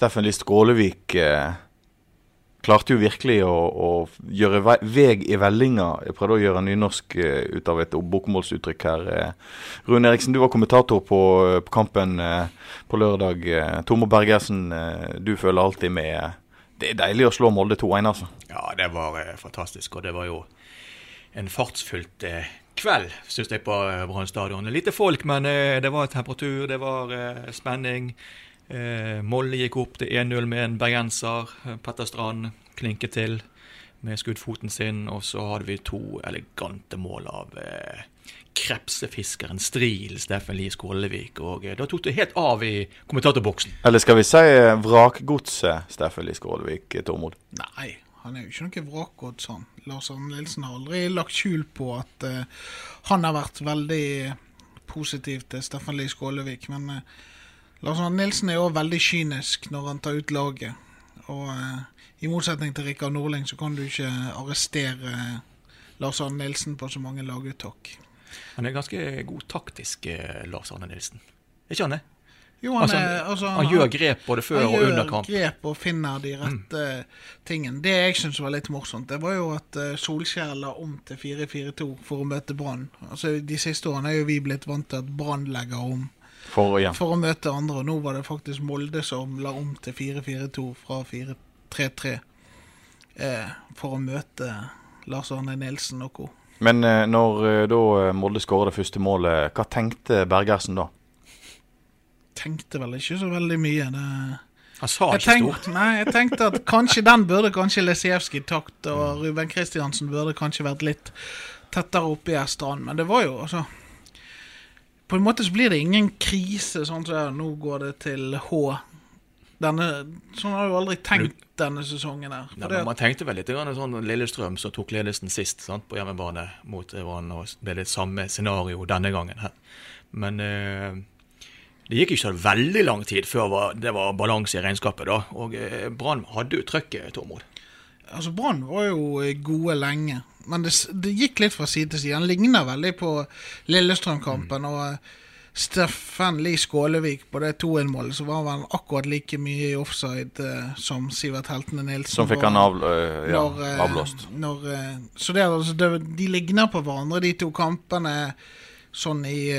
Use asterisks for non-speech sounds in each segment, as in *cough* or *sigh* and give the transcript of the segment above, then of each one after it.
Steffen Lie Skålevik eh, klarte jo virkelig å, å gjøre vei, veg i vellinga. Jeg prøvde å gjøre nynorsk eh, ut av et bokmålsuttrykk her. Eh. Rune Eriksen, du var kommentator på, eh, på kampen eh, på lørdag. Eh, Tormod Bergersen, du føler alltid med. Det er deilig å slå Molde 2-1, altså. Ja, det var fantastisk. Og det var jo en fartsfylt kveld, syns jeg, på Brann stadion. Lite folk, men det var temperatur, det var spenning. Eh, Molde gikk opp til 1-0 med en bergenser. eh, Petter Strand klinket til med skuddfoten sin. Og så hadde vi to elegante mål av eh, krepsefiskeren Stril, Steffen Lie Skålevik. Og eh, da tok det helt av i kommentatorboksen. Eller skal vi si eh, vrakgodset Steffen Lie Skålevik, eh, Tormod? Nei, han er jo ikke noe vrakgods, han. Lars Arne Nilsen har aldri lagt skjul på at han har vært veldig positiv til Steffen Lie Skålevik. Men eh, Lars Arne Nilsen er jo veldig kynisk når han tar ut laget. Og eh, i motsetning til Rikard Norling så kan du ikke arrestere eh, Lars Arne Nilsen på så mange laguttak. Han er ganske god taktisk, eh, Lars Arne Nilsen. Ikke han det? Jo, han, Altså, er, altså, Han gjør grep både før og under kamp. Han gjør grep og finner de rette tingene. Det jeg syns var litt morsomt, det var jo at eh, Solskjær la om til 4-4-2 for å møte Brann. Altså, de siste årene er jo vi blitt vant til at Brann legger om For ja. for å møte andre, og nå var det faktisk Molde som la om til 4-4-2 fra 4-3-3 eh, for å møte Lars Arne Nilsen og co. Men eh, når eh, da eh, Molde skåra det første målet, hva tenkte Bergersen da? Tenkte vel ikke så veldig mye. det... Han sa Jeg ikke tenk, stort. nei, jeg tenkte at kanskje den burde kanskje Lesijevskij takt, og Ruben Kristiansen burde kanskje vært litt tettere oppe i Strand, men det var jo altså På en måte så blir det ingen krise, sånn som nå går det til H. Denne, sånn har jo aldri tenkt denne sesongen her. Nei, men man tenkte vel litt grann sånn Lillestrøm som tok ledelsen sist sant, på hjemmebane mot Brann, og det samme scenario denne gangen. her. Men eh, det gikk ikke så veldig lang tid før det var balanse i regnskapet. da, Og eh, Brann hadde jo trøkket, Tormod. altså Brann var jo eh, gode lenge, men det, det gikk litt fra side til side. Han ligner veldig på Lillestrøm-kampen. og eh, Steffen Lie Skålevik på det 2-1-målet, så var han akkurat like mye i offside eh, som Sivert Heltene Nilsen. Som fikk han av, eh, ja, når, eh, avblåst. Når, eh, så det, er altså, det, de ligner på hverandre, de to kampene, sånn i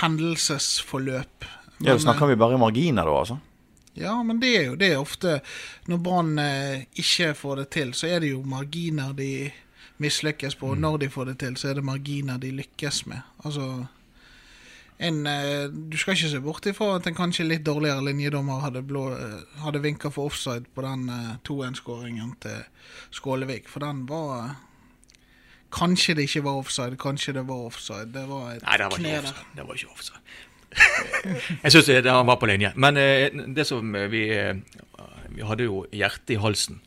hendelsesforløp. Ja, Men, Snakker vi bare i marginer da, altså? ja, men det er jo det ofte Når Brann eh, ikke får det til, så er det jo marginer de mislykkes på. Og når de får det til, så er det marginer de lykkes med. Altså en, eh, Du skal ikke se bort ifra at en kanskje litt dårligere linjedommer hadde, blå, eh, hadde vinka for offside på den eh, 2-1-skåringen til Skålevik. For den var eh, Kanskje det ikke var offside, kanskje det var offside. Det var et Nei, det var kne der. Det var ikke offside. *laughs* Jeg syns han var på linje. Men eh, det som vi eh, Vi hadde jo hjertet i halsen.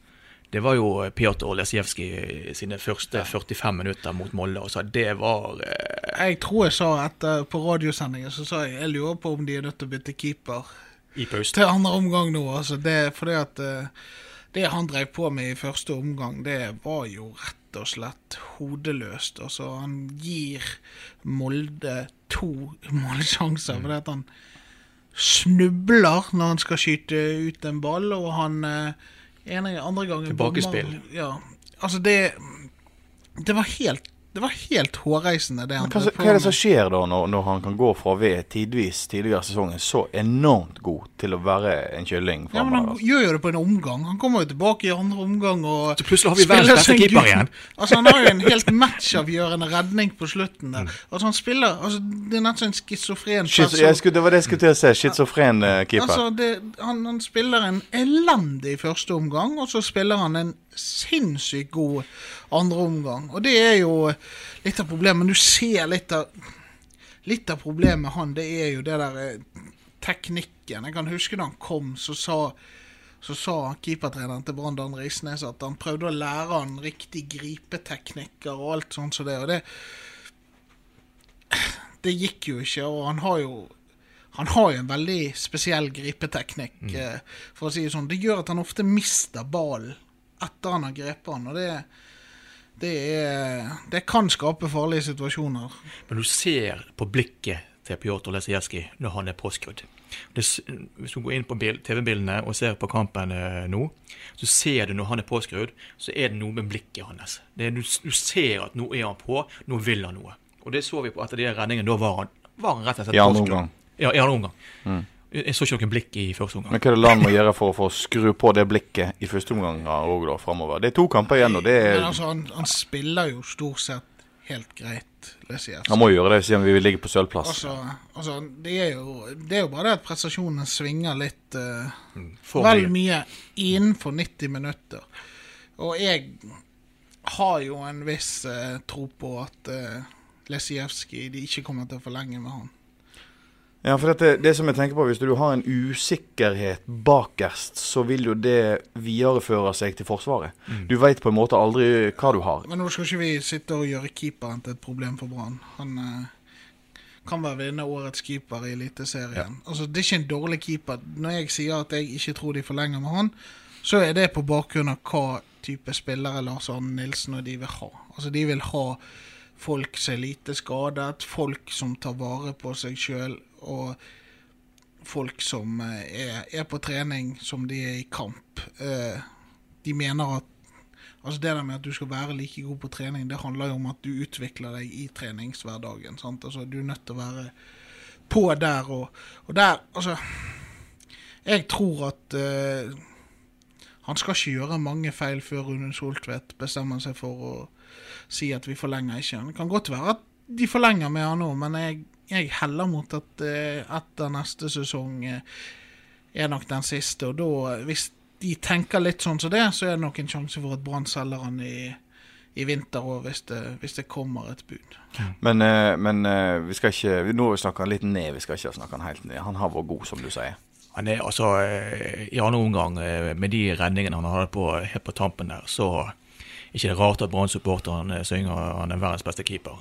Det var jo Pjotr Olesjevskij sine første 45 minutter mot Molde. Og så det var eh, Jeg tror jeg sa etter på radiosendingen så sa jeg jeg lurer på om de er nødt til å bytte keeper i pausen. til andre omgang nå. Altså det, fordi at eh, det han drev på med i første omgang, det var jo rett og slett hodeløst. Altså Han gir Molde to *laughs* målsjanser fordi at han snubler når han skal skyte ut en ball, og han eh, ene andre gangen Tilbakespill. Ja, altså det Det var helt Det var helt hårreisende, det han Hva, hva er det som skjer da, når, når han kan gå fra å være tidvis tidligere i sesongen så enormt god til å være en kylling Ja, men? Han altså? gjør jo det på en omgang. Han kommer jo tilbake i andre omgang. og Så plutselig har vi spiller verdens beste seg keeper igjen. Altså Han har jo en helt matchavgjørende redning på slutten. Mm. der. Altså Han spiller altså Det er nesten en schizofren person. det var det jeg skulle til å si. Schizofren uh, keeper. Altså, det, han, han spiller en elendig første omgang, og så spiller han en sinnssykt god andre omgang. Og det er jo litt av problemet. Men du ser litt av Litt av problemet med han, det er jo det der eh, teknikken. Jeg kan huske da han kom, så sa, så sa keepertreneren til Brann Dan Risnes at han prøvde å lære han riktig gripeteknikker og alt sånt som det. Og det, det gikk jo ikke, og han har jo han har jo en veldig spesiell gripeteknikk, mm. for å si det sånn. Det gjør at han ofte mister ballen etter han har grepet han, og det, det, er, det kan skape farlige situasjoner. Men du ser på blikket til Pjotr Lesijevskij når han er påskrudd. Det, hvis du går inn på TV-bildene og ser på kampen eh, nå, så ser du når han er påskrudd, så er det noe med blikket hans. Det er, du, du ser at nå er han på, nå vil han noe. Og det så vi på etter de redningene. Da var han, var han rett og slett påskrudd. I andre påskrudd. omgang. Ja, i andre omgang. Jeg så ikke noe blikk i første omgang. Men hva er det land må gjøre for å få skru på det blikket i første omgang òg, da, framover? Det er to kamper igjen, og det er Men altså, han, han spiller jo stort sett helt greit, Lesijevskij. Han må gjøre det siden vi vil ligge på sølvplass. Altså, altså det, er jo, det er jo bare det at prestasjonen svinger litt uh, For vel mye. mye innenfor 90 minutter. Og jeg har jo en viss uh, tro på at uh, Lesijevskij ikke kommer til å forlenge med han. Ja, for dette, det som jeg tenker på, Hvis du har en usikkerhet bakerst, så vil jo det videreføre seg til Forsvaret. Du veit på en måte aldri hva du har. Men nå skal ikke vi sitte og gjøre keeperen til et problem for Brann. Han eh, kan være vinne årets keeper i Eliteserien. Altså, det er ikke en dårlig keeper. Når jeg sier at jeg ikke tror de forlenger med han, så er det på bakgrunn av hva type spillere Lars Arne Nilsen og de vil ha. Altså, de vil ha folk som er lite skadet, folk som tar vare på seg sjøl, og folk som eh, er, er på trening som de er i kamp. Eh, de mener at Altså Det der med at du skal være like god på trening, det handler jo om at du utvikler deg i treningshverdagen. sant? Altså Du er nødt til å være på der og, og der Altså Jeg tror at uh, han skal ikke gjøre mange feil før Rune Soltvedt bestemmer seg for å si at vi forlenger ikke. Det kan godt være at de forlenger med han òg, men jeg, jeg heller mot at eh, etter neste sesong eh, er nok den siste. Og da, hvis de tenker litt sånn som det, så er det nok en sjanse for at Brann selger han i, i vinter òg, hvis, det- hvis det kommer et bud. Men, eh, men vi skal ikke vi- Nå snakker han litt ned, vi skal ikke snakke han helt ned. Han har vært god, som du sier. Han er altså I andre omgang, med de redningene han hadde på, helt på tampen der, så er ikke det rart at Brann-supporteren eh, synger han er verdens beste keeper.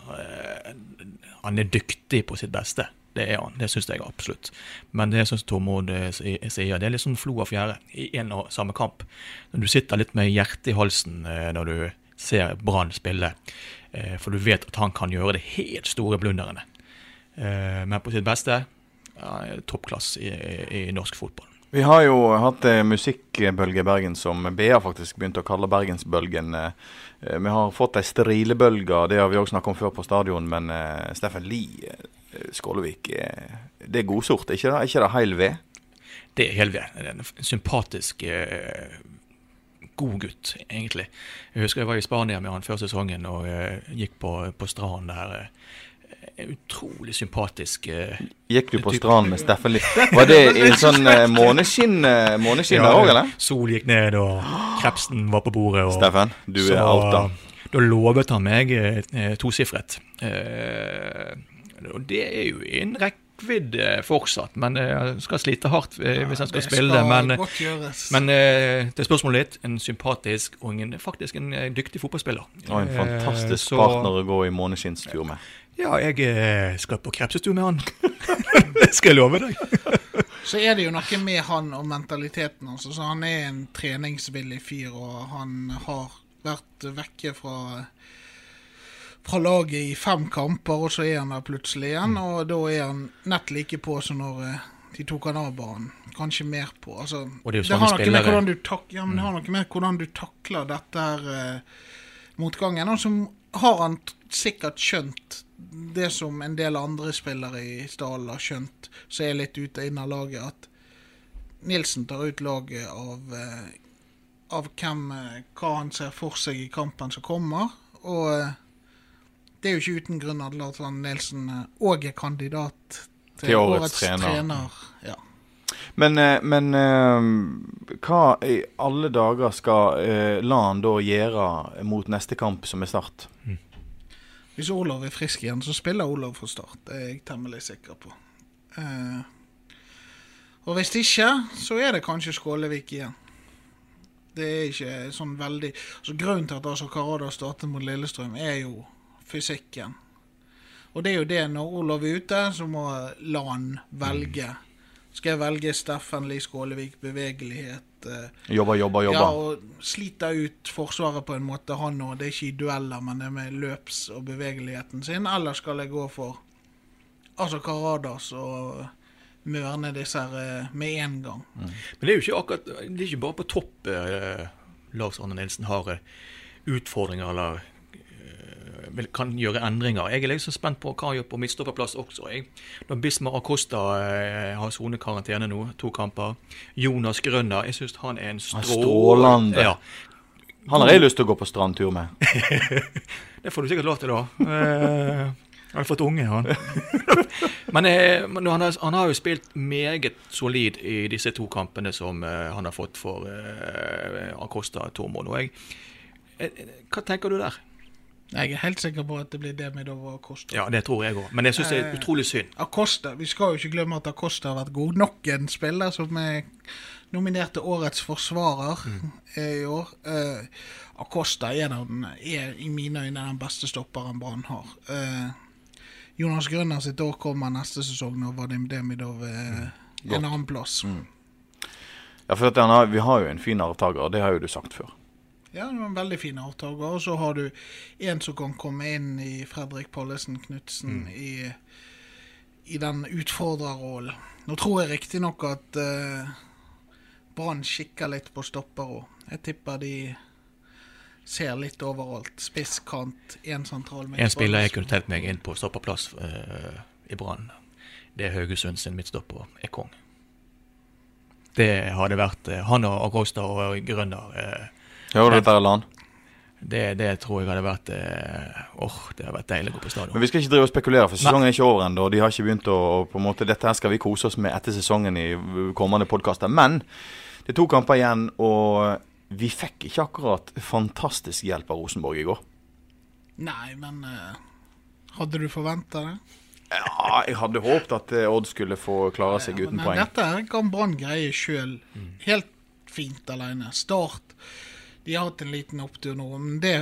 Eh, Han er dyktig på sitt beste. Det er han. Det syns jeg absolutt. Men det sånn Tormod eh, sier, det er litt sånn flo av fjære i en og samme kamp. Når du sitter litt med hjertet i halsen eh, når du ser Brann spille, eh, for du vet at han kan gjøre de helt store blunderene. Eh, Men på sitt beste toppklasse i, i, i norsk fotball. Vi har jo hatt eh, musikkbølge i Bergen som BA faktisk begynte å kalle Bergensbølgen. Eh, eh, vi har fått ei strilebølge, det har vi òg snakket om før på stadion. Men eh, Steffen Lie Skålevik, det er godsort, ikke det? Ikke det heil ved? Det er Helve. En sympatisk, god gutt, egentlig. Jeg husker jeg var i Spania med han før sesongen og gikk på, på stranden der. Eh, utrolig sympatisk. uh, Gikk du på stranden med Steffen Lie? Var det i sånn uh, måneskinn eh, måneskinn der òg, eller? Sol gikk ned, og krepsen var på bordet. Og, Steffen, du er alt outa. Da lovet han meg eh, tosifret. Og det er jo en rekkevidde fortsatt, men jeg han skal slite hardt eh, hvis han skal det spille. skal men, men uh, det er spørsmålet ditt. En sympatisk og en, faktisk en dyktig fotballspiller. Og en fantastisk fantastisk så- partner å gå i måneskinnstur med. Ja, jeg eh, skal på krepsestue med han. *laughs* det skal jeg love deg. Så er det jo noe med han og mentaliteten hans. Altså, han er en treningsvillig fyr, og han har vært vekke fra fra laget i fem kamper, og så er han der plutselig igjen. Og da er han nett like på som når eh, de tok han av banen. Kanskje mer på. Altså, det er har noe med hvordan du tak ja, mm. det med hvordan du takler dette her uh, motgangen. Og så har han sikkert skjønt det som en del andre spillere i stallen har skjønt, som er litt ute inn av laget, at Nilsen tar ut laget av, eh, av hvem, eh, hva han ser for seg i kampen som kommer. Og eh, det er jo ikke uten grunn at Lars Arne Nilsen òg er kandidat til, Til årets årets, trener. trener. Ja. Men, men hva i alle dager skal LAN da gjøre mot neste kamp, som er Start? Hvis Olav er frisk igjen, så spiller Olav fra start. Det er jeg temmelig sikker på. Eh, Og hvis ikke, så er det kanskje Skålevik igjen. Det er ikke sånn veldig altså, Grunnen til at altså Karada startet mot Lillestrøm, er jo fysikken. Og det er jo det, når Olav er ute, så må LAN velge. Skal jeg velge Steffen Lie Skålevik, bevegelighet eh, Jobba, jobba, Ja, og sliter ut Forsvaret på en måte, han òg. Det er ikke i dueller, men det er med løps- og bevegeligheten sin. Eller skal jeg gå for altså Karadas og mørne disse her eh, med en gang? Men det er jo ikke akkurat Det er ikke bare på topp eh, Lars Arne Nilsen har eh, utfordringer eller kan gjøre endringer. Jeg er liksom spent på hva han gjør på midtstopperplass også. Jeg. Når Bismar Acosta eh, har sonekarantene nå, to kamper. Jonas Grønner, jeg syns han er en strå... strålende. Ja, Han har jeg lyst til å gå på strandtur med. *laughs* det får du sikkert lov til, da. Eh, han har fått unge, han. *laughs* Men eh, men han, har, han har jo spilt meget solid i disse to kampene som eh, han har fått for eh, Acosta Tormod. Eh, hva tenker du der? Jeg er helt sikker på at det blir Demidov og Acosta. Ja, det tror jeg òg. Men jeg syns det er utrolig synd. Acosta, Vi skal jo ikke glemme at Acosta har vært god. Nok en spiller som er nominert til årets forsvarer mm. i år. Eh, Acosta er, den, er i mine øyne den beste stopperen Brann har. Eh, Jonas Grønner sitt år kommer neste sesong når Vadim Demidov er en annen plass. Ja, for har, Vi har jo en fin arvtaker, det har jo du sagt før. Ja, det var en veldig fin avtaker. Og så har du en som kan komme inn i Fredrik Pallesen Knutsen i, i den utfordrerrollen. Nå tror jeg riktignok at uh, Brann kikker litt på stopper òg. Jeg tipper de ser litt overalt. Spiss, kant, én sentral En spiller jeg kunne tenkt meg inn på stopperplass uh, i Brann, det er Haugesund sin midtstopper, er kong. Det hadde vært uh, Han og Acosta og Grønner eh, Hører du dette, Erland? det, det tror jeg hadde vært eh, Åh, det hadde vært deilig å gå på Men vi skal ikke drive og spekulere, for sesongen er ikke over ennå. De har ikke begynt å på en måte, Dette her skal vi kose oss med etter sesongen i kommende podkaster. Men det er to kamper igjen, og vi fikk ikke akkurat fantastisk hjelp av Rosenborg i går. Nei, men eh, hadde du forventa det? Ja, jeg hadde håpet at eh, Odd skulle få klare seg uten Men poeng. dette kan Brann greie sjøl. Helt fint alene. Start. De har hatt en liten opptur nå, men det,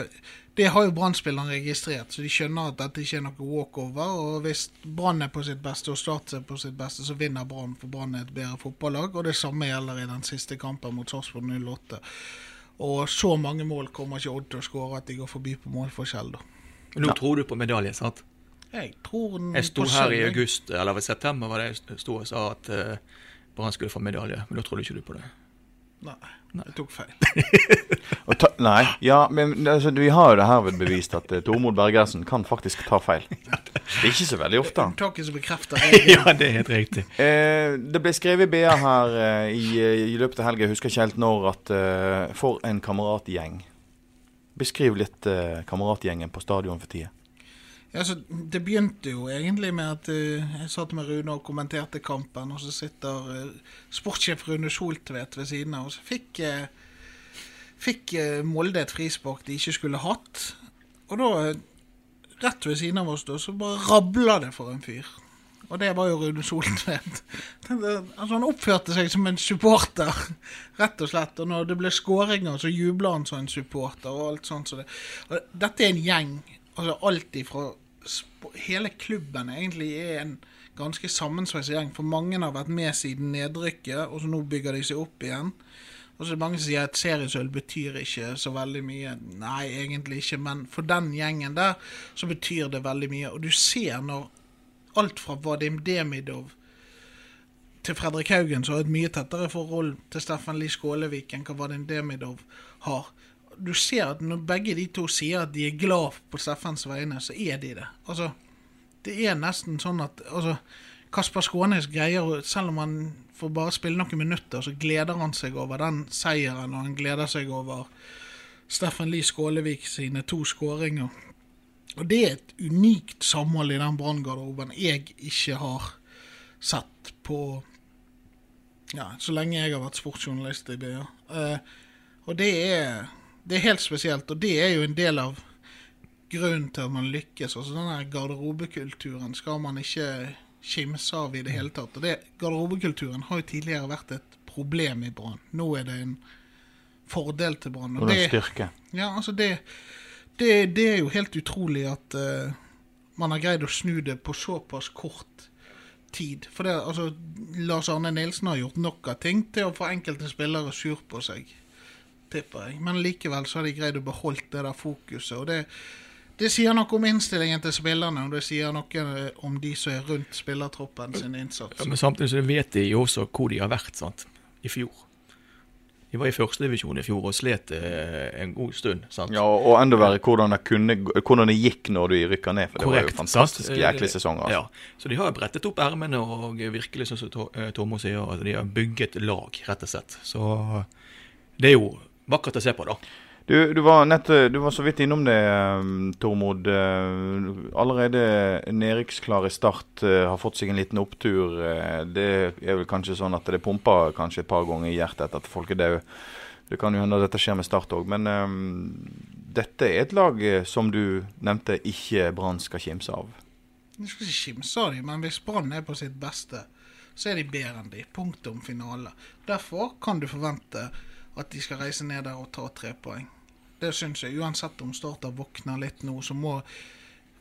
det har jo Brann-spillerne registrert. Så de skjønner at dette ikke er noe walkover. Og hvis Brann er på sitt beste og Start er på sitt beste, så vinner Brann, for Brann er et bedre fotballag. Og det samme gjelder i den siste kampen mot Sarpsborg 08. Og så mange mål kommer ikke Odd til å skåre at de går forbi på målforskjell, da. Nå tror du på medalje, sant? Jeg tror den Jeg sto her i august, eller i september var det jeg sto og sa at eh, Brann skulle få medalje, men da trodde ikke du på det. Nei, jeg tok feil. *laughs* Og ta, nei, ja, men altså, vi har jo det herved bevist at uh, Tormod Bergersen kan faktisk ta feil. *laughs* Det er ikke så veldig ofte. *laughs* Taket som bekrefter ja, det er helt riktig. Eh, det ble skrevet i BA her eh, i, i løpet av helga, jeg husker ikke helt når, at eh, for en kameratgjeng. Beskriv litt eh, kameratgjengen på stadion for tida. Ja, Det begynte jo egentlig med at uh, jeg satt med Rune og kommenterte kampen, og så sitter uh, sportssjef Rune Soltvedt ved siden av, og så fikk, uh, fikk Molde et frispark de ikke skulle hatt. Og da, rett ved siden av oss, da, så bare rabla det for en fyr. Og det var jo Rune Soltvedt. *laughs* altså, han oppførte seg som en supporter, *laughs* rett og slett. Og når det ble skåringer, så jubla han som en supporter. Og alt sånt. Så det. Dette er en gjeng. altså Alt ifra Hele klubben egentlig er en ganske sammensveis gjeng. For mange har vært med siden nedrykket, og så nå bygger de seg opp igjen. Og så er det mange som sier at seriesølv betyr ikke så veldig mye. Nei, egentlig ikke, men for den gjengen der så betyr det veldig mye. Og du ser når alt fra Vadim Demidov til Fredrik Haugen, som har et mye tettere forhold til Steffen Lie Skålevik enn hva Vadim Demidov har. Du ser at når begge de to sier at de er glad på Steffens vegne, så er de det. Altså, det er nesten sånn at altså, Kasper Skånes greier Selv om han får bare spille noen minutter, så gleder han seg over den seieren, og han gleder seg over Steffen Lie Skålevik sine to skåringer. Og det er et unikt samhold i den branngarderoben jeg ikke har sett på ja, så lenge jeg har vært sportsjournalist i BA. Uh, og det er, det er helt spesielt, og det er jo en del av grunnen til at man lykkes. Altså den garderobekulturen skal man ikke kimse av i det hele tatt. Og det, Garderobekulturen har jo tidligere vært et problem i Brann. Nå er det en fordel til Brann. Og det er en styrke. Ja, altså det, det, det er jo helt utrolig at uh, man har greid å snu det på såpass kort tid. For det, altså, Lars Arne Nilsen har gjort nok av ting til å få enkelte spillere sur på seg, tipper jeg. Men likevel så har de greid å beholde det der fokuset. og det det sier noe om innstillingen til spillerne, og det sier noe om de som er rundt spillertroppen sin innsats. Ja, men samtidig så vet de jo også hvor de har vært sant? i fjor. De var i førstedivisjon i fjor og slet eh, en god stund. sant? Ja, Og enda verre hvordan det, kunne, hvordan det gikk når de rykka ned. For det var jo fantastisk sant? jæklig sesong. Altså. Ja, Så de har brettet opp ermene og virkelig, som To- eh, sier, de har bygget lag, rett og slett. Så det er jo vakkert å se på, da. Du, du, var nett, du var så vidt innom det, um, Tormod. Uh, allerede nedrykksklar i Start uh, har fått seg en liten opptur. Uh, det er vel kanskje sånn at det pumper kanskje et par ganger i hjertet etter at folk er døde. Det kan jo hende at dette skjer med Start òg, men um, dette er et lag som du nevnte ikke Brann skal kimse av. Jeg skal ikke kimse av dem, men hvis Brann er på sitt beste, så er de bedre enn de. Punktum finale. Derfor kan du forvente at de skal reise ned der og ta tre poeng. Det syns jeg. Uansett om Starter våkner litt nå, så må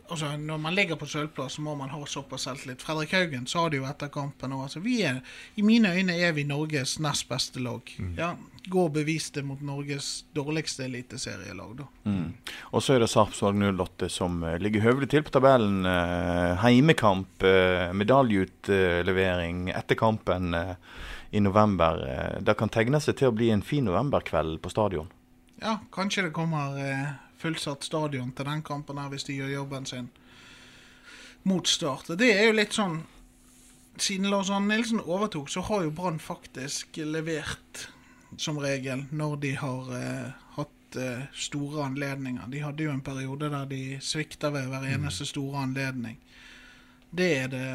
Altså, Når man ligger på sølvplass, så må man ha såpass selvtillit. Fredrik Haugen sa det jo etter kampen òg. Altså, vi er, I mine øyne er vi Norges nest beste lag. Ja, Gå og bevis det mot Norges dårligste eliteserielag, da. Mm. Og så er det Sarpsborg 08 som eh, ligger høvelig til på tabellen. Eh, heimekamp, medaljeutlevering etter kampen eh, i november. Eh, det kan tegne seg til å bli en fin novemberkveld på stadion. Ja, kanskje det kommer eh, fullsatt stadion til den kampen her hvis de gjør jobben sin mot Start. Det er jo litt sånn Siden Lars Arne Nilsen overtok, så har jo Brann faktisk levert som regel når de har eh, hatt eh, store anledninger. De hadde jo en periode der de svikta ved hver eneste store anledning. Det er det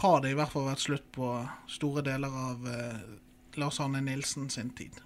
Har det i hvert fall vært slutt på store deler av eh, Lars Arne Nilsen sin tid.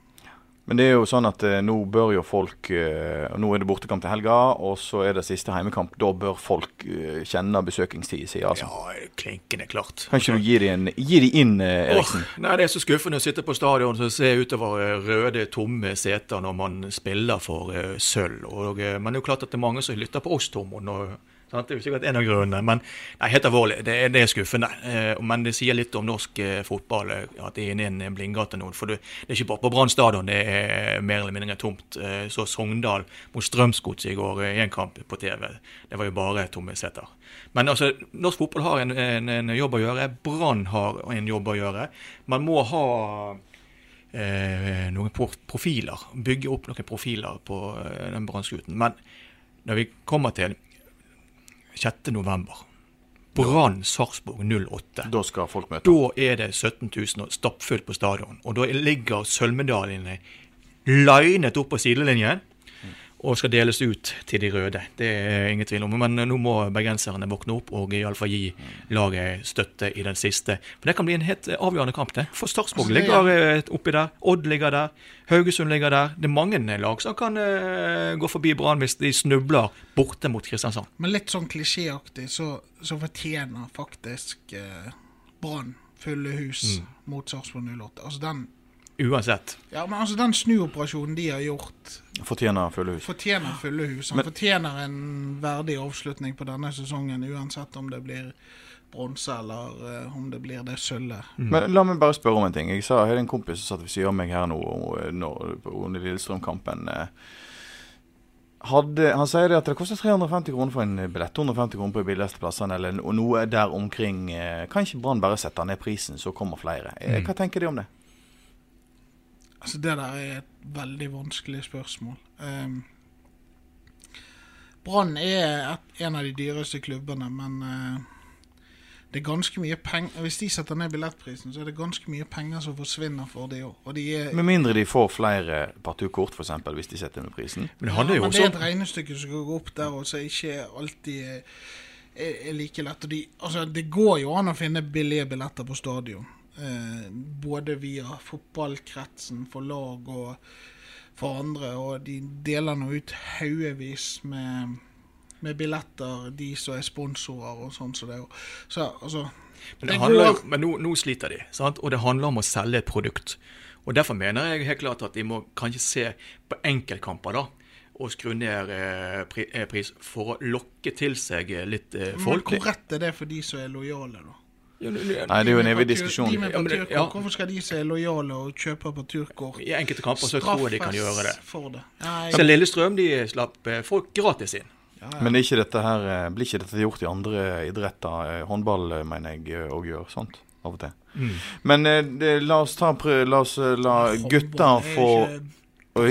Men det er jo sånn at eh, nå bør jo folk eh, Nå er det bortekamp til helga, og så er det siste heimekamp. Da bør folk eh, kjenne besøkingstid, sier altså. Ja, klinkende klart. Kan ikke du gi de, en, gi de inn, eh, Eriksen? Oh, nei, Det er så skuffende å sitte på stadion og se utover røde, tomme seter når man spiller for eh, sølv. Og, men det er jo klart at det er mange som lytter på oss, Tormod. og- Det er jo sikkert en av grunnene. Men nei, helt alvorlig, det, er- det er skuffende. Eh, men det sier litt om norsk eh, fotball, eh, at det er inne i en blindgate nå. For det, er ikke bare på Brann stadion det er mer eller mindre tomt. Så Sogndal mot Strømsgodset i går i en kamp på TV. Det var jo bare tomme seter. Men altså, norsk fotball har en, en, en jobb å gjøre. Brann har en jobb å gjøre. Man må ha noen profiler. Bygge opp noen profiler på den brannskuten. Men når vi kommer til 6. november, Brann Sarpsborg 08. Da skal folk møte. Da er det 17 000 og stappfullt på stadion. Og da ligger sølvmedaljene linet opp på sidelinjen og skal deles ut til de røde. Det er ingen tvil om. Men nå må bergenserne våkne opp og iallfall gi laget støtte i den siste. For det kan bli en helt avgjørende kamp, det. For Sarpsborg ligger eh, oppi der. Odd ligger der. Haugesund ligger der. Det er mange lag som kan eh, gå forbi Brann hvis de snubler borte mot Kristiansand. Men litt sånn klisjéaktig så, så fortjener faktisk eh, Brann fulle hus mot Sarpsborg 08. Altså den, Uansett. ja, men altså den snuoperasjonen de har gjort, Fortjener fulle hus. fortjener fulle hus. Han Men- fortjener en verdig avslutning på denne sesongen, uansett om det blir bronse eller uh, om det blir det sølvet. Men la meg bare spørre om en ting. Jeg sa, jeg hadde en kompis som satt ved siden av meg her nå under Lillestrøm-kampen. eh, Hadde, han sier det at det koster 350 kroner for en billett. 250 kroner på de billigste plassene, eller noe der omkring. eh, Kan ikke Brann bare sette ned prisen, så kommer flere? Mm. Hva tenker de om det? Altså Det der er et veldig vanskelig spørsmål. Um, Brann er et, en av de dyreste klubbene, men uh, det er ganske mye penger Hvis de setter ned billettprisen, så er det ganske mye penger som forsvinner for det òg. De Med mindre de får flere partukort, f.eks., hvis de setter ned prisen. Men det ja, jo men det er et regnestykke som går opp der, og som ikke alltid er, er, er like lett. Og de, altså, det går jo an å finne billige billetter på stadion. Eh, både via fotballkretsen for lag og for andre. Og de deler nå ut haugevis med, med billetter, de som er sponsorer og sånn som det. er. Så altså Men, det Det handler, går- men nå, nå sliter de, sant? og det handler om å selge et produkt. Og Derfor mener jeg helt klart at de må kanskje se på enkeltkamper da, og skru ned eh, eh, pris for å lokke til seg eh, litt eh, Men hvor rett er det for de som er lojale, da? Ja, Nei, det er jo en evig diskusjon. De med Ja, på men det- turkort, ja. Hvorfor skal de som er lojale og kjøper på turkort, I enkelte kamper så tror jeg de kan gjøre det. for det? Nei, Så Lillestrøm de slapp eh, folk gratis inn. Men er ikke dette her, eh, blir ikke dette gjort i andre idretter? Eh, Håndball mener jeg òg gjør sånt av og til. Mm. Men det, la oss ta prøve, La oss la gutta er få ikke Oi.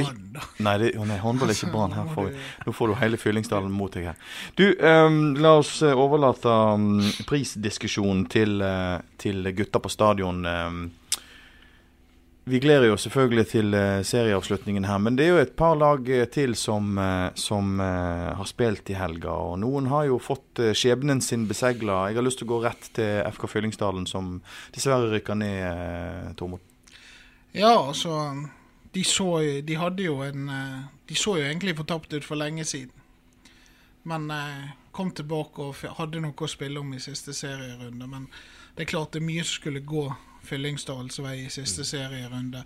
Nei, det, oh nei, håndball er ikke Brann. Her får, du- nå får du hele Fyllingsdalen mot deg her. Du, um, la oss eh, overlate um, prisdiskusjonen til, uh, til gutta på stadion. Um, vi gleder jo selvfølgelig til uh, serieavslutningen her, men det er jo et par lag til som, som har spilt i helga. Og noen har jo fått skjebnen sin besegla. Jeg har lyst til å gå rett til FK Fyllingsdalen, som dessverre rykker ned, Tormod. Ja, altså de så De hadde jo en eh, De så jo egentlig fortapt ut for lenge siden. Men eh, kom tilbake og hadde noe å spille om i siste serierunde. Men det er klart det er mye som skulle gå Fyllingsdalens vei i siste serierunde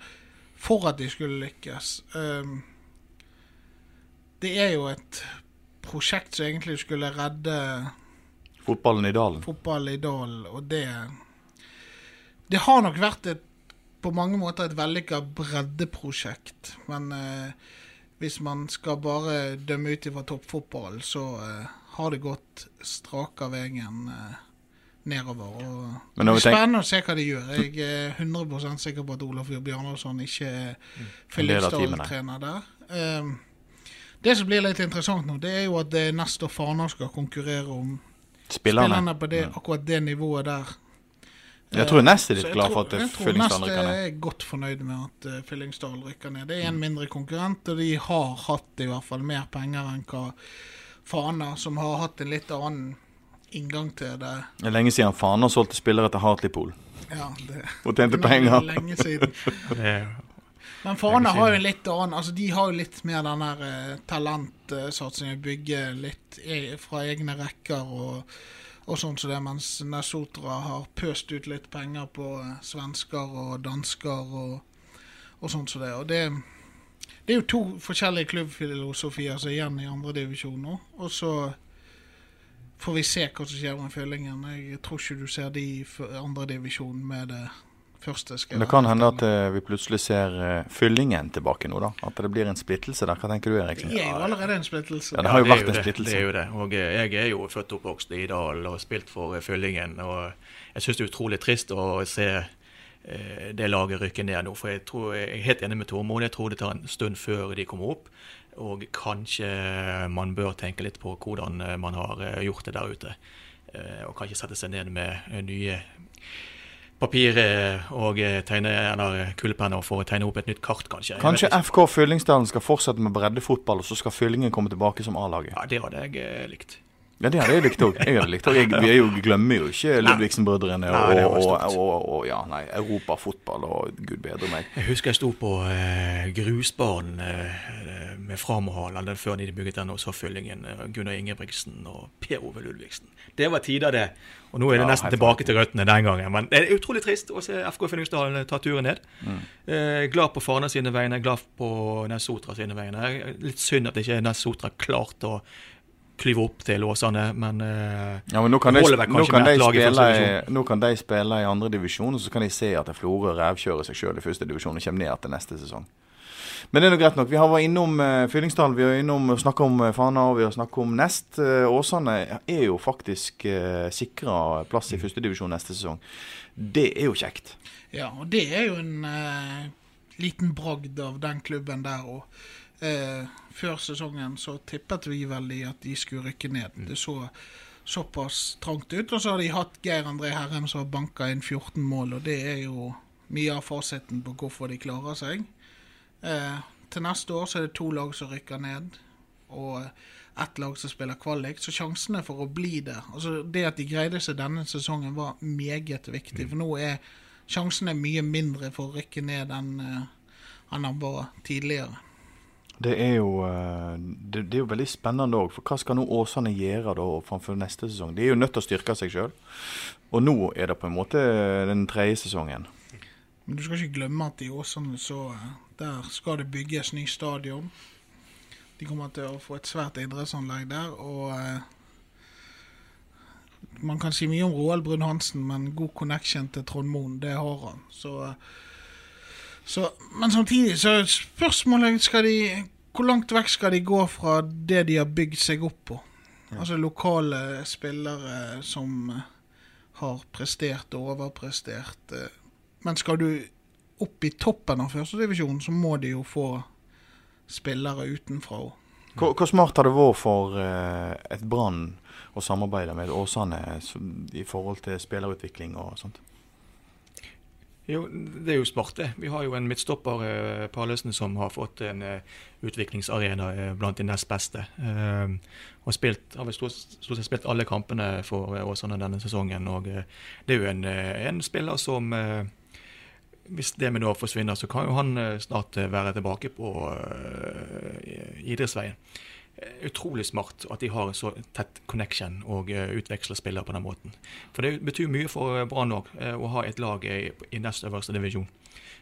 for at de skulle lykkes. Um, det er jo et prosjekt som egentlig skulle redde Fotballen i dalen. Fotballen i dalen, og det Det har nok vært et på mange måter et vellykka breddeprosjekt, men eh, hvis man skal bare dømme ut ifra toppfotball, så eh, har det gått straka veien eh, nedover. Og det blir tenker- spennende å se hva de gjør. Jeg er 100% sikker på at Olaf Bjarnason ikke er. Fyllingsdal-trener der. Um, det som blir litt interessant nå, det er jo at er Nestor Fana skal konkurrere om Spillerne. spillerne på det, akkurat det nivået der. Jeg tror Ness er litt glad for at Fyllingsdalen rykker ned. Jeg tror Ness er godt fornøyd med at uh, Fyllingsdal rykker ned. Det er en mindre konkurrent, og de har hatt i hvert fall mer penger enn hva Fana, som har hatt en litt annen inngang til det. Det er lenge siden Fana solgte spillere til Hartlepool Ja, det og tjente er penger. lenge siden. *laughs* Men Fana har jo en litt annen Altså, de har jo litt mer den der uh, talentsatsingen, bygge litt e fra egne rekker og, og sånn som det, mens Nesotra har pøst ut litt penger på eh, svensker og dansker og, og sånn som det. Og det, det er jo to forskjellige klubbfilosofier som er igjen i andredivisjon nå. Og så får vi se hva som skjer med Fyllingen. Jeg tror ikke du ser de i andredivisjon med det første. skal Det kan hende at eh, vi plutselig ser eh, Fyllingen tilbake nå, da. At det blir en splittelse der. Hva tenker du, Eriksen? Det er jo allerede en splittelse. Ja, det har jo det vært vært en det, splittelse. Det er jo det. Og eh, jeg er jo født og oppvokst i Dal og spilt for Fyllingen. Og jeg syns det er utrolig trist å se eh, det laget rykke ned nå. For jeg, tror, jeg er helt enig med Tormod. Jeg tror det tar en stund før de kommer opp. Og kanskje man bør tenke litt på hvordan man har gjort det der ute. Eh, Og kanskje sette seg ned med nye papir eh, og eh, tegne, eller kulepenner for å tegne opp et nytt kart, kanskje. Kanskje. FK Fyllingsdalen skal fortsette med breddefotball, og så skal Fyllingen komme tilbake som A-laget? Ja, det hadde jeg eh, likt. Ja, det hadde jeg likt òg. Vi er glemmer jo ikke Ludvigsen-brødrene og, og, og, og ja, nei, europafotball og gud bedre meg. Jeg husker jeg sto på eh, grusbanen eh, med Framhalen den før de bygget den, og så Fyllingen. Eh, Gunnar Ingebrigtsen og Per Ove Ludvigsen. Det var tider, det. Og nå er det Ja, nesten tilbake til røttene den gangen. Men det er utrolig trist å se FK Fyllingsdalen ta turen ned. Mm. Eh, glad på Fana sine vegne, glad på Nessotra sine vegne. Litt synd at ikke Nessotra klarte å klyve opp til Åsane, men eh, Ja, men nå kan, de, nå, kan spille, i- nå kan de spille i andre divisjon, og så kan de se at Florø revkjører seg sjøl i første divisjon og kommer ned til neste sesong. Men det er nå greit nok. Vi har vært innom uh, Fyllingsdalen, vi har innom å snakke om uh, Fana og vi har snakket om Nest. Uh, Åsane er jo faktisk uh, sikra plass i førstedivisjon neste sesong. Det er jo kjekt. Ja, og det er jo en uh, liten bragd av den klubben der òg. Eh, før sesongen så tippet vi veldig at de skulle rykke ned. Det så såpass trangt ut. Og så har de hatt Geir André Herrem som har banka inn 14 mål, og det er jo mye av fasiten på hvorfor de klarer seg. Eh, til neste år så er det to lag som rykker ned, og ett lag som spiller kvalik. Så sjansene for å bli der altså Det at de greide seg denne sesongen, var meget viktig. For nå er sjansene mye mindre for å rykke ned enn eh, enn han var tidligere. Det er jo, eh, det, det er jo veldig spennende òg. For hva skal nå Åsane gjøre da framfor neste sesong? De er jo nødt til å styrke seg sjøl. Og nå er det på en måte den tredje sesongen. Men du skal ikke glemme at i Åsane så eh, Der skal det bygges ny stadion. De kommer til å få et svært idrettsanlegg der. Og eh, man kan si mye om Roald Brun-Hansen, men god connection til Trond Moen, det har han. Så, så, men samtidig så er spørsmålet skal de, Hvor langt vekk skal de gå fra det de har bygd seg opp på? Ja. Altså lokale spillere som har prestert og overprestert. Men skal du opp i toppen av førstedivisjonen, så må de jo få spillere utenfra òg. Hvor, hvor, smart har det vært for uh, et Brann å samarbeide med Åsane i forhold til spillerutvikling og sånt? Jo, det er jo smart, det. Vi har jo en midtstopper, eh, Parløsen, som har fått en eh, utviklingsarena eh, blant de nest beste. Uh, og spilt, har vel stort, stort sett spilt alle kampene for Åsane denne sesongen. og Det er jo en, en spiller som hvis det med nå forsvinner, så kan jo han snart være tilbake på idrettsveien utrolig smart at de har en så tett connection og uh, utveksler spillere på den måten. For det betyr mye for eh, Brann òg uh, å ha et lag i, nest øverste divisjon.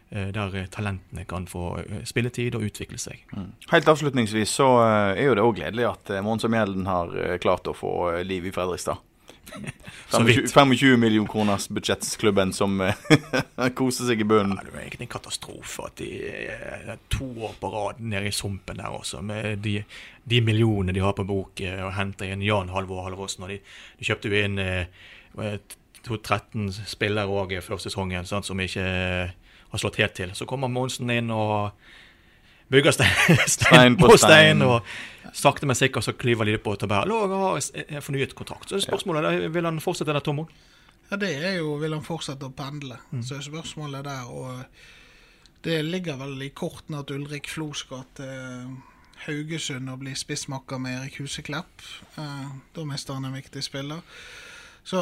Der talentene kan få spilletid og utvikle seg. Mm. Helt avslutningsvis så er jo det òg gledelig at Mons Mjelden har klart å få liv i Fredrikstad. *laughs* 25 millioner kroners budsjettsklubben som eh, *laughs* koser seg i bunnen. Ja, det er egentlig en katastrofe at de er eh, to år på rad nede i sumpen der også, med de, de millionene de har på bok, eh, og henter inn Jan Halvor Halvorsen. Og de, de kjøpte jo inn eh, 13 spillere òg før sesongen sant, som ikke har slått helt til. Så kommer Monsen inn og bygger stein, stein på *laughs* stein. og sakte, men sikkert så klyver de på tabell og har fornyet kontrakt. Så spørsmålet er, Vil han fortsette der, Tomo? Ja, det er jo Vil han fortsette å pendle? Mm. Så er spørsmålet der. Og det ligger vel i kortene at Ulrik Flo skal til Haugesund og bli spissmakker med Erik Huseklepp. Eh, da mister han en viktig spiller. Så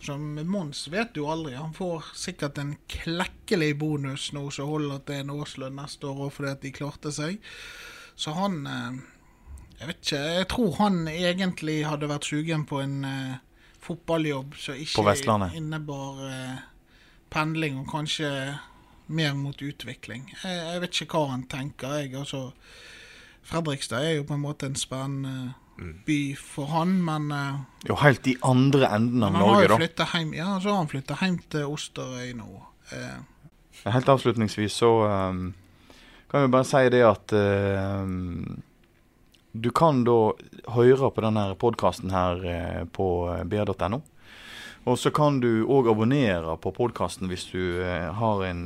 som Mons vet du aldri. Han får sikkert en klekkelig bonus nå som holder til en årslønn neste år òg fordi at de klarte seg. Så han eh, jeg vet ikke. Jeg tror han egentlig hadde vært sugen på en uh, fotballjobb som ikke innebar uh, pendling, og kanskje mer mot utvikling. Jeg, jeg, vet ikke hva han tenker. Jeg, altså, Fredrikstad er jo på en måte en spennende mm. by for han, men uh, Jo, helt i andre enden av Norge, da. Hjem, ja, så har han flytta hjem til Osterøy nå. Helt avslutningsvis så um, kan vi bare si det at uh, du kan da høre på denne podkasten her eh, på eh, br.no. Og så kan du òg abonnere på podkasten hvis du eh, har en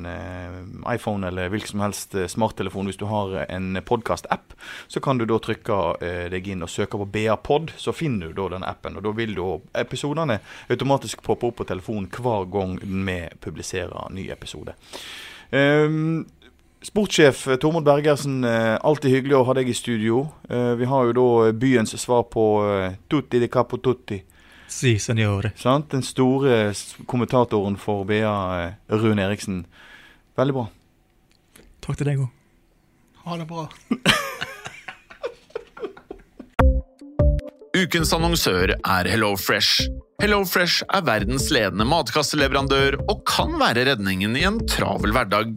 iPhone eller hvilken som helst smarttelefon. Hvis du har en podkast-app, så kan du da trykke deg inn og søke på BA-pod. Så finner du da den appen. Og da vil da episodene automatisk poppe opp på telefonen hver gang vi publiserer ny episode. Um, Sportssjef eh, Tormod Bergersen, eh, alltid hyggelig å ha deg i studio. Eh, vi har jo da byens svar på Tutti di Capo Tutti. Si, signore. Sant? Den store kommentatoren for BA, Rune Eriksen. Veldig bra. Takk til deg òg. Ha det bra. *laughs* Ukens annonsør er Hello Fresh. Hello Fresh er verdens ledende matkasseleverandør og kan være redningen i en travel hverdag.